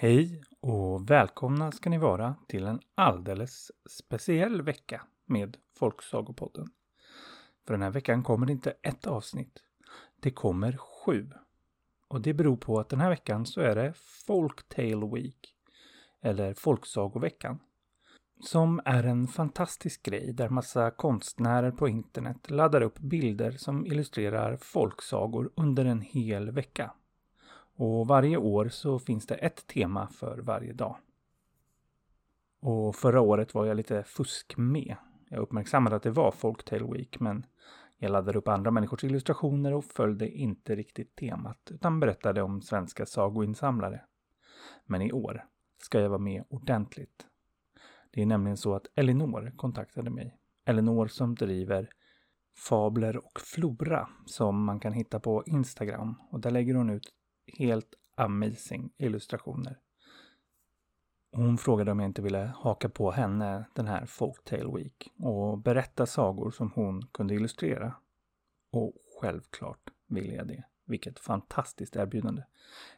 Hej och välkomna ska ni vara till en alldeles speciell vecka med Folksagopodden. För den här veckan kommer det inte ett avsnitt. Det kommer sju. Och det beror på att den här veckan så är det Folktale Week. Eller Folksagoveckan. Som är en fantastisk grej där massa konstnärer på internet laddar upp bilder som illustrerar folksagor under en hel vecka. Och varje år så finns det ett tema för varje dag. Och förra året var jag lite fusk med. Jag uppmärksammade att det var Folktale Week men jag laddade upp andra människors illustrationer och följde inte riktigt temat utan berättade om svenska sagoinsamlare. Men i år ska jag vara med ordentligt. Det är nämligen så att Elinor kontaktade mig. Elinor som driver Fabler och Flora som man kan hitta på Instagram. Och där lägger hon ut helt amazing illustrationer. Hon frågade om jag inte ville haka på henne den här Folktale Week och berätta sagor som hon kunde illustrera. Och självklart ville jag det. Vilket fantastiskt erbjudande.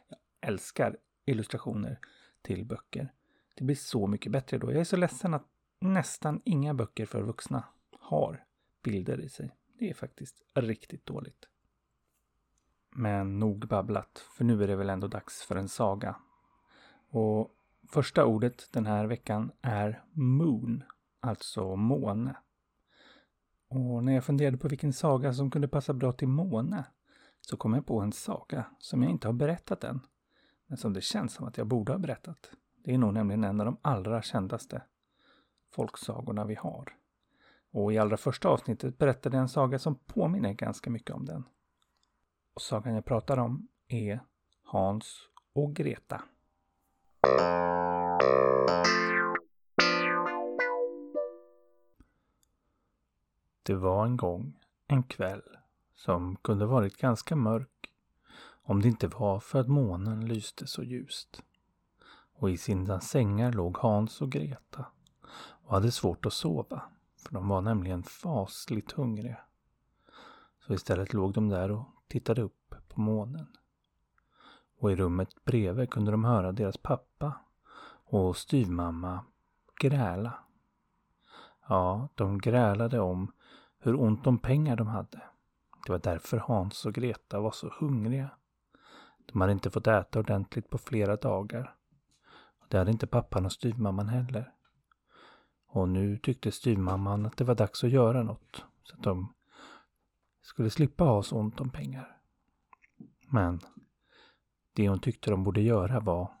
Jag älskar illustrationer till böcker. Det blir så mycket bättre då. Jag är så ledsen att nästan inga böcker för vuxna har bilder i sig. Det är faktiskt riktigt dåligt. Men nog babblat, för nu är det väl ändå dags för en saga. Och första ordet den här veckan är Moon, alltså måne. Och när jag funderade på vilken saga som kunde passa bra till måne så kom jag på en saga som jag inte har berättat än. Men som det känns som att jag borde ha berättat. Det är nog nämligen en av de allra kändaste folksagorna vi har. Och i allra första avsnittet berättade jag en saga som påminner ganska mycket om den. Och sagan jag pratar om är Hans och Greta. Det var en gång en kväll som kunde varit ganska mörk om det inte var för att månen lyste så ljust. Och i sina sängar låg Hans och Greta och hade svårt att sova för de var nämligen fasligt hungriga. Så istället låg de där och tittade upp på månen. Och i rummet bredvid kunde de höra deras pappa och styvmamma gräla. Ja, de grälade om hur ont om pengar de hade. Det var därför Hans och Greta var så hungriga. De hade inte fått äta ordentligt på flera dagar. Det hade inte pappan och styvmamman heller. Och nu tyckte styvmamman att det var dags att göra något. Så att de skulle slippa ha så ont om pengar. Men det hon tyckte de borde göra var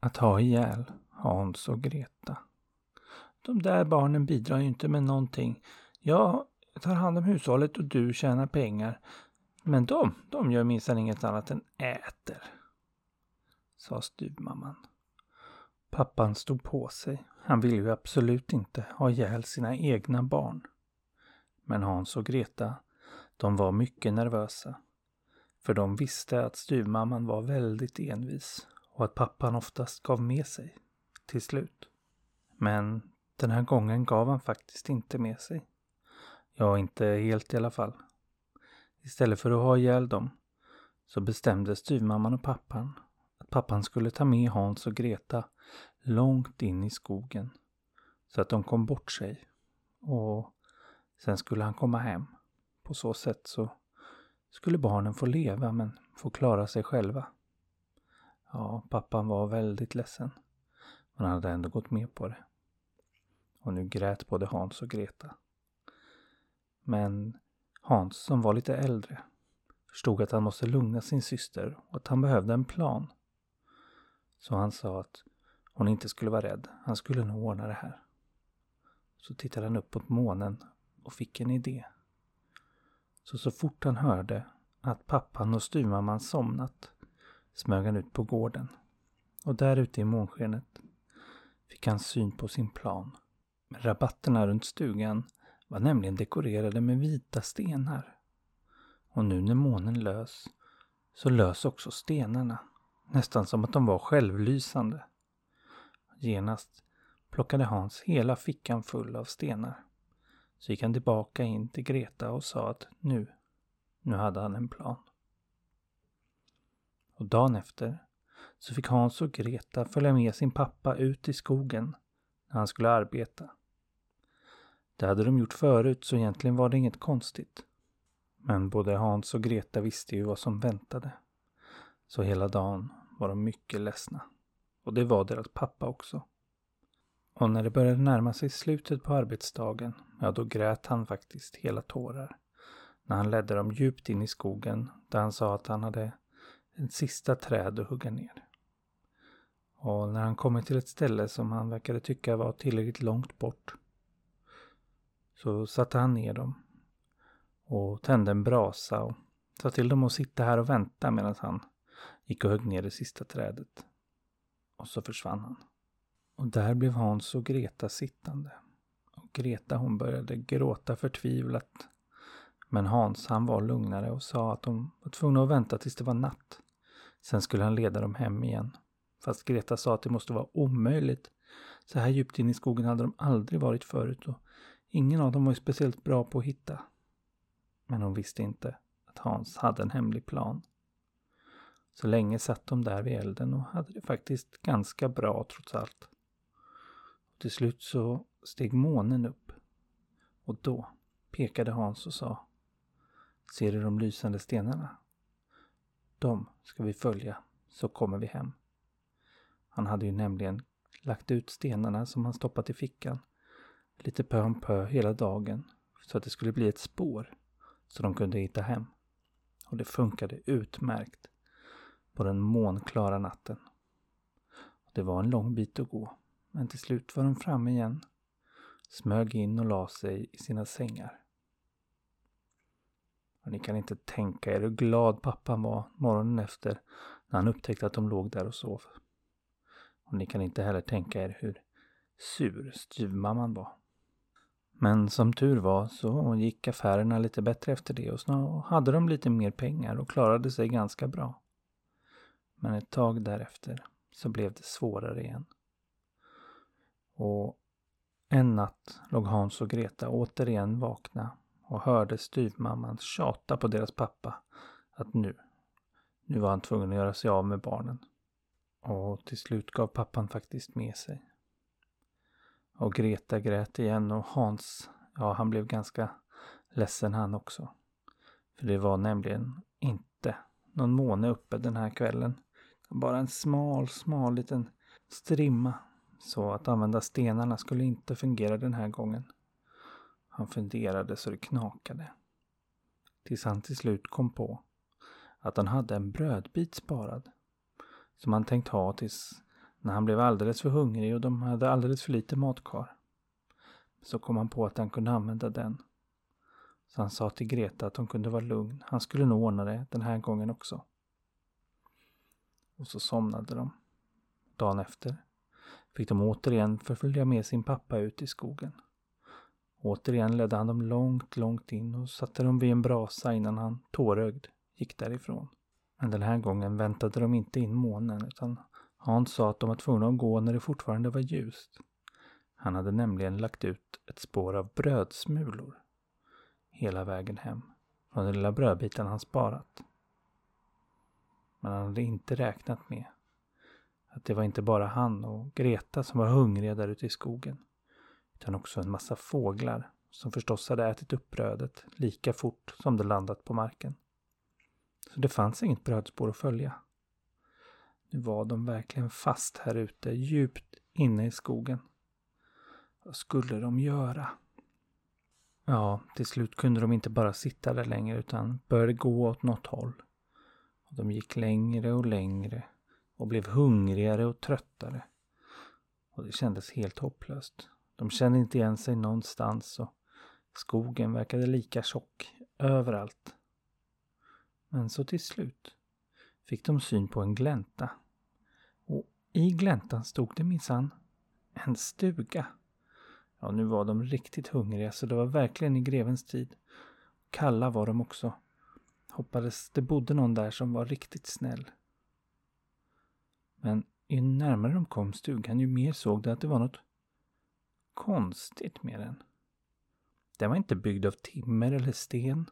att ha ihjäl Hans och Greta. De där barnen bidrar ju inte med någonting. Jag tar hand om hushållet och du tjänar pengar. Men de, de gör minsann inget annat än äter. Sa styvmamman. Pappan stod på sig. Han ville ju absolut inte ha ihjäl sina egna barn. Men Hans och Greta de var mycket nervösa. För de visste att styvmamman var väldigt envis och att pappan oftast gav med sig till slut. Men den här gången gav han faktiskt inte med sig. Ja, inte helt i alla fall. Istället för att ha ihjäl dem så bestämde styvmamman och pappan att pappan skulle ta med Hans och Greta långt in i skogen så att de kom bort sig och sen skulle han komma hem. På så sätt så skulle barnen få leva men få klara sig själva. Ja, pappan var väldigt ledsen. Men han hade ändå gått med på det. Och nu grät både Hans och Greta. Men Hans, som var lite äldre, förstod att han måste lugna sin syster och att han behövde en plan. Så han sa att hon inte skulle vara rädd. Han skulle nog ordna det här. Så tittade han upp mot månen och fick en idé. Så så fort han hörde att pappan och styvmamman somnat smög han ut på gården. Och där ute i månskenet fick han syn på sin plan. Rabatterna runt stugan var nämligen dekorerade med vita stenar. Och nu när månen lös så lös också stenarna. Nästan som att de var självlysande. Genast plockade Hans hela fickan full av stenar. Så gick han tillbaka in till Greta och sa att nu, nu hade han en plan. Och dagen efter så fick Hans och Greta följa med sin pappa ut i skogen när han skulle arbeta. Det hade de gjort förut så egentligen var det inget konstigt. Men både Hans och Greta visste ju vad som väntade. Så hela dagen var de mycket ledsna. Och det var deras pappa också. Och när det började närma sig slutet på arbetsdagen, ja då grät han faktiskt hela tårar. När han ledde dem djupt in i skogen där han sa att han hade ett sista träd att hugga ner. Och när han kommit till ett ställe som han verkade tycka var tillräckligt långt bort så satte han ner dem och tände en brasa och sa till dem att sitta här och vänta medan han gick och högg ner det sista trädet. Och så försvann han. Och där blev Hans och Greta sittande. Och Greta hon började gråta förtvivlat. Men Hans han var lugnare och sa att de var tvungna att vänta tills det var natt. Sen skulle han leda dem hem igen. Fast Greta sa att det måste vara omöjligt. Så här djupt in i skogen hade de aldrig varit förut och ingen av dem var ju speciellt bra på att hitta. Men hon visste inte att Hans hade en hemlig plan. Så länge satt de där vid elden och hade det faktiskt ganska bra trots allt. Till slut så steg månen upp. Och då pekade Hans och sa Ser du de lysande stenarna? De ska vi följa, så kommer vi hem. Han hade ju nämligen lagt ut stenarna som han stoppat i fickan lite pö om pö hela dagen så att det skulle bli ett spår så de kunde hitta hem. Och det funkade utmärkt på den månklara natten. Det var en lång bit att gå, men till slut var de framme igen, smög in och la sig i sina sängar. Och ni kan inte tänka er hur glad pappan var morgonen efter när han upptäckte att de låg där och sov. Och ni kan inte heller tänka er hur sur styvmamman var. Men som tur var så gick affärerna lite bättre efter det och så hade de lite mer pengar och klarade sig ganska bra. Men ett tag därefter så blev det svårare igen. Och en natt låg Hans och Greta återigen vakna och hörde styvmamman tjata på deras pappa att nu, nu var han tvungen att göra sig av med barnen. Och till slut gav pappan faktiskt med sig. Och Greta grät igen och Hans, ja han blev ganska ledsen han också. För det var nämligen inte någon måne uppe den här kvällen. Bara en smal, smal liten strimma. Så att använda stenarna skulle inte fungera den här gången. Han funderade så det knakade. Tills han till slut kom på att han hade en brödbit sparad. Som han tänkt ha tills när han blev alldeles för hungrig och de hade alldeles för lite mat kvar. Så kom han på att han kunde använda den. Så han sa till Greta att hon kunde vara lugn. Han skulle nog ordna det den här gången också. Och så somnade de. Dagen efter fick de återigen förfölja med sin pappa ut i skogen. Återigen ledde han dem långt, långt in och satte dem vid en brasa innan han, tårögd, gick därifrån. Men den här gången väntade de inte in månen utan Hans sa att de var tvungna att gå när det fortfarande var ljust. Han hade nämligen lagt ut ett spår av brödsmulor hela vägen hem från den lilla brödbiten han sparat. Men han hade inte räknat med att det var inte bara han och Greta som var hungriga där ute i skogen. Utan också en massa fåglar som förstås hade ätit upp brödet lika fort som det landat på marken. Så det fanns inget brödspår att följa. Nu var de verkligen fast här ute, djupt inne i skogen. Vad skulle de göra? Ja, till slut kunde de inte bara sitta där längre utan började gå åt något håll. Och de gick längre och längre och blev hungrigare och tröttare. Och det kändes helt hopplöst. De kände inte igen sig någonstans och skogen verkade lika tjock överallt. Men så till slut fick de syn på en glänta. Och i gläntan stod det minsann en stuga. Ja, nu var de riktigt hungriga så det var verkligen i grevens tid. Kalla var de också. Hoppades det bodde någon där som var riktigt snäll. Men ju närmare de kom stugan ju mer såg de att det var något konstigt med den. Den var inte byggd av timmer eller sten.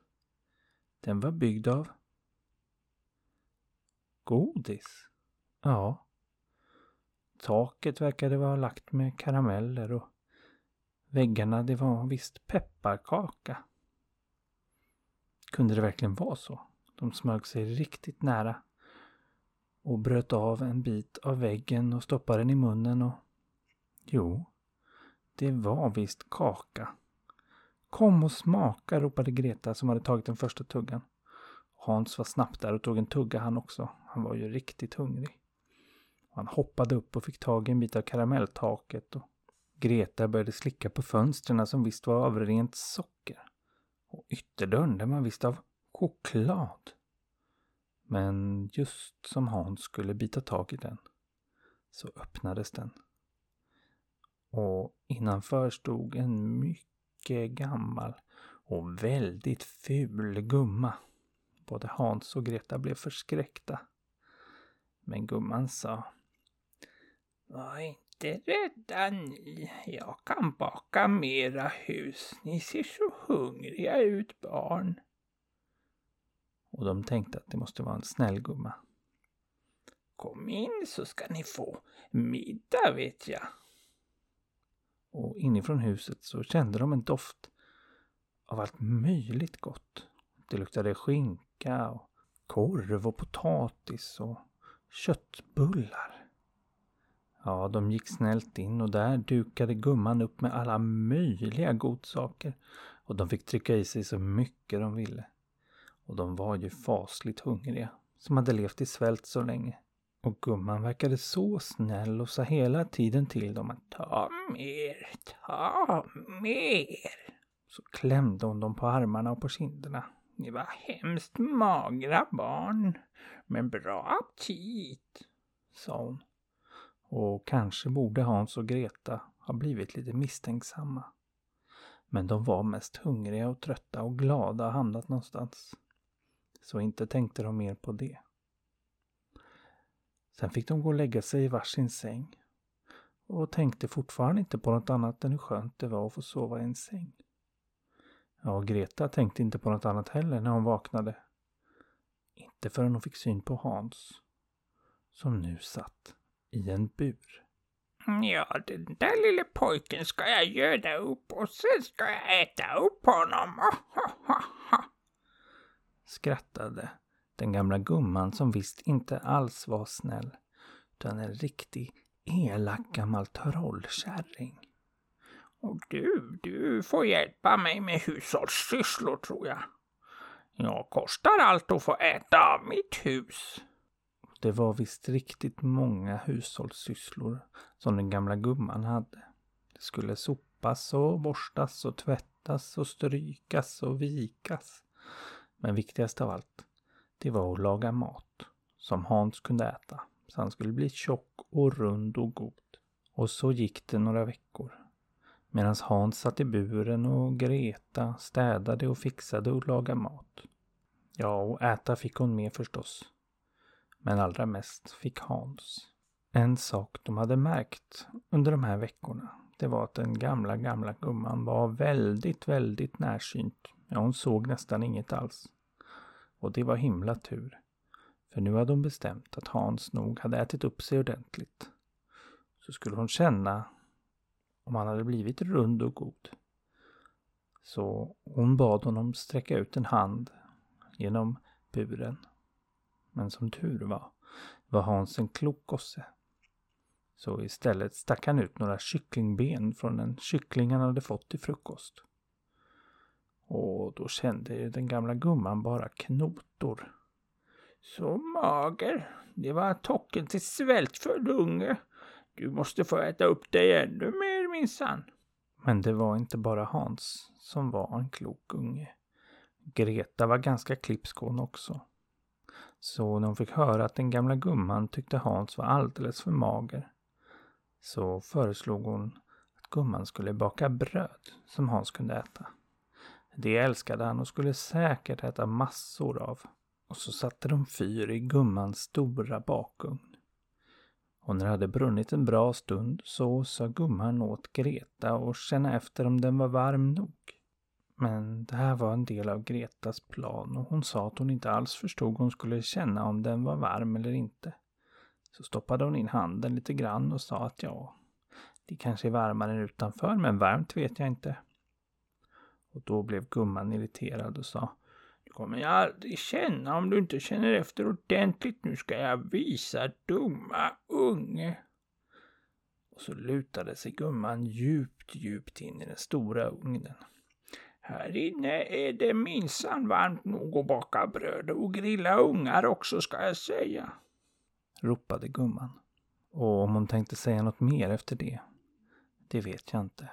Den var byggd av godis. Ja. Taket verkade vara lagt med karameller och väggarna det var visst pepparkaka. Kunde det verkligen vara så? De smög sig riktigt nära och bröt av en bit av väggen och stoppade den i munnen och... Jo, det var visst kaka. Kom och smaka, ropade Greta som hade tagit den första tuggan. Hans var snabbt där och tog en tugga han också. Han var ju riktigt hungrig. Han hoppade upp och fick tag i en bit av karamelltaket och Greta började slicka på fönstren som visst var av rent socker. Och ytterdörren den var visst av choklad. Men just som Hans skulle bita tag i den så öppnades den. Och innanför stod en mycket gammal och väldigt ful gumma. Både Hans och Greta blev förskräckta. Men gumman sa Var inte rädda ni. Jag kan baka mera hus. Ni ser så hungriga ut barn. Och de tänkte att det måste vara en snäll gumma. Kom in så ska ni få middag vet jag. Och inifrån huset så kände de en doft av allt möjligt gott. Det luktade skinka och korv och potatis och köttbullar. Ja, de gick snällt in och där dukade gumman upp med alla möjliga godsaker. Och de fick trycka i sig så mycket de ville. Och de var ju fasligt hungriga, som hade levt i svält så länge. Och gumman verkade så snäll och sa hela tiden till dem att ta mer, ta mer. Så klämde hon dem på armarna och på kinderna. Ni var hemskt magra barn, men bra aptit, sa hon. Och kanske borde Hans och Greta ha blivit lite misstänksamma. Men de var mest hungriga och trötta och glada och hamnat någonstans. Så inte tänkte de mer på det. Sen fick de gå och lägga sig i varsin säng och tänkte fortfarande inte på något annat än hur skönt det var att få sova i en säng. Ja, Greta tänkte inte på något annat heller när hon vaknade. Inte förrän hon fick syn på Hans, som nu satt i en bur. Ja, den där lille pojken ska jag göda upp och sen ska jag äta upp honom. Skrattade den gamla gumman som visst inte alls var snäll, utan en riktig elak gammal trollkärring. Och du, du får hjälpa mig med hushållssysslor tror jag. Jag kostar allt att få äta av mitt hus. Det var visst riktigt många hushållssysslor som den gamla gumman hade. Det skulle sopas och borstas och tvättas och strykas och vikas. Men viktigast av allt, det var att laga mat som Hans kunde äta så han skulle bli tjock och rund och god. Och så gick det några veckor. Medan Hans satt i buren och Greta städade och fixade och lagade mat. Ja, och äta fick hon med förstås. Men allra mest fick Hans. En sak de hade märkt under de här veckorna, det var att den gamla, gamla gumman var väldigt, väldigt närsynt. Ja, hon såg nästan inget alls. Och det var himla tur. För nu hade hon bestämt att Hans nog hade ätit upp sig ordentligt. Så skulle hon känna om han hade blivit rund och god. Så hon bad honom sträcka ut en hand genom buren. Men som tur var, var Hans en klok gosse. Så istället stack han ut några kycklingben från en kyckling han hade fått till frukost. Och då kände ju den gamla gumman bara knotor. Så mager. Det var tocken till svältfödd unge. Du måste få äta upp dig ännu mer minsann. Men det var inte bara Hans som var en klok unge. Greta var ganska klipsk hon också. Så när hon fick höra att den gamla gumman tyckte Hans var alldeles för mager så föreslog hon att gumman skulle baka bröd som Hans kunde äta. Det älskade han och skulle säkert äta massor av. Och så satte de fyr i gummans stora bakugn. Och när det hade brunnit en bra stund så sa gumman åt Greta och känna efter om den var varm nog. Men det här var en del av Gretas plan och hon sa att hon inte alls förstod hon skulle känna om den var varm eller inte. Så stoppade hon in handen lite grann och sa att ja, det kanske är varmare än utanför, men varmt vet jag inte. Och då blev gumman irriterad och sa Du kommer jag aldrig känna om du inte känner efter ordentligt. Nu ska jag visa dumma unge. Och så lutade sig gumman djupt, djupt in i den stora ugnen. Här inne är det minsann varmt nog att baka bröd och grilla ungar också ska jag säga. Ropade gumman. Och om hon tänkte säga något mer efter det, det vet jag inte.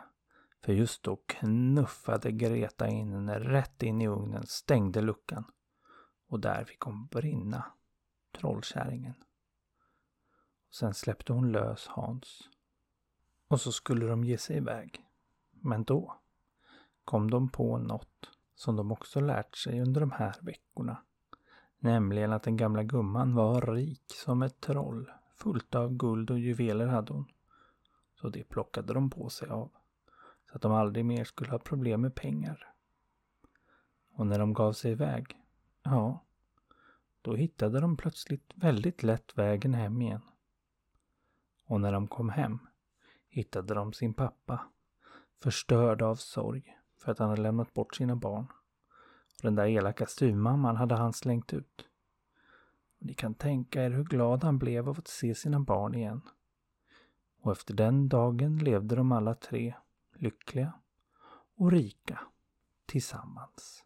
För just då knuffade Greta in henne rätt in i ugnen, stängde luckan. Och där fick hon brinna, trollkärringen. Sen släppte hon lös Hans. Och så skulle de ge sig iväg. Men då kom de på något som de också lärt sig under de här veckorna. Nämligen att den gamla gumman var rik som ett troll. Fullt av guld och juveler hade hon. Så det plockade de på sig av. Så att de aldrig mer skulle ha problem med pengar. Och när de gav sig iväg, ja, då hittade de plötsligt väldigt lätt vägen hem igen. Och när de kom hem hittade de sin pappa, förstörd av sorg för att han hade lämnat bort sina barn. Och den där elaka styvmamman hade han slängt ut. Ni kan tänka er hur glad han blev av att se sina barn igen. Och efter den dagen levde de alla tre lyckliga och rika tillsammans.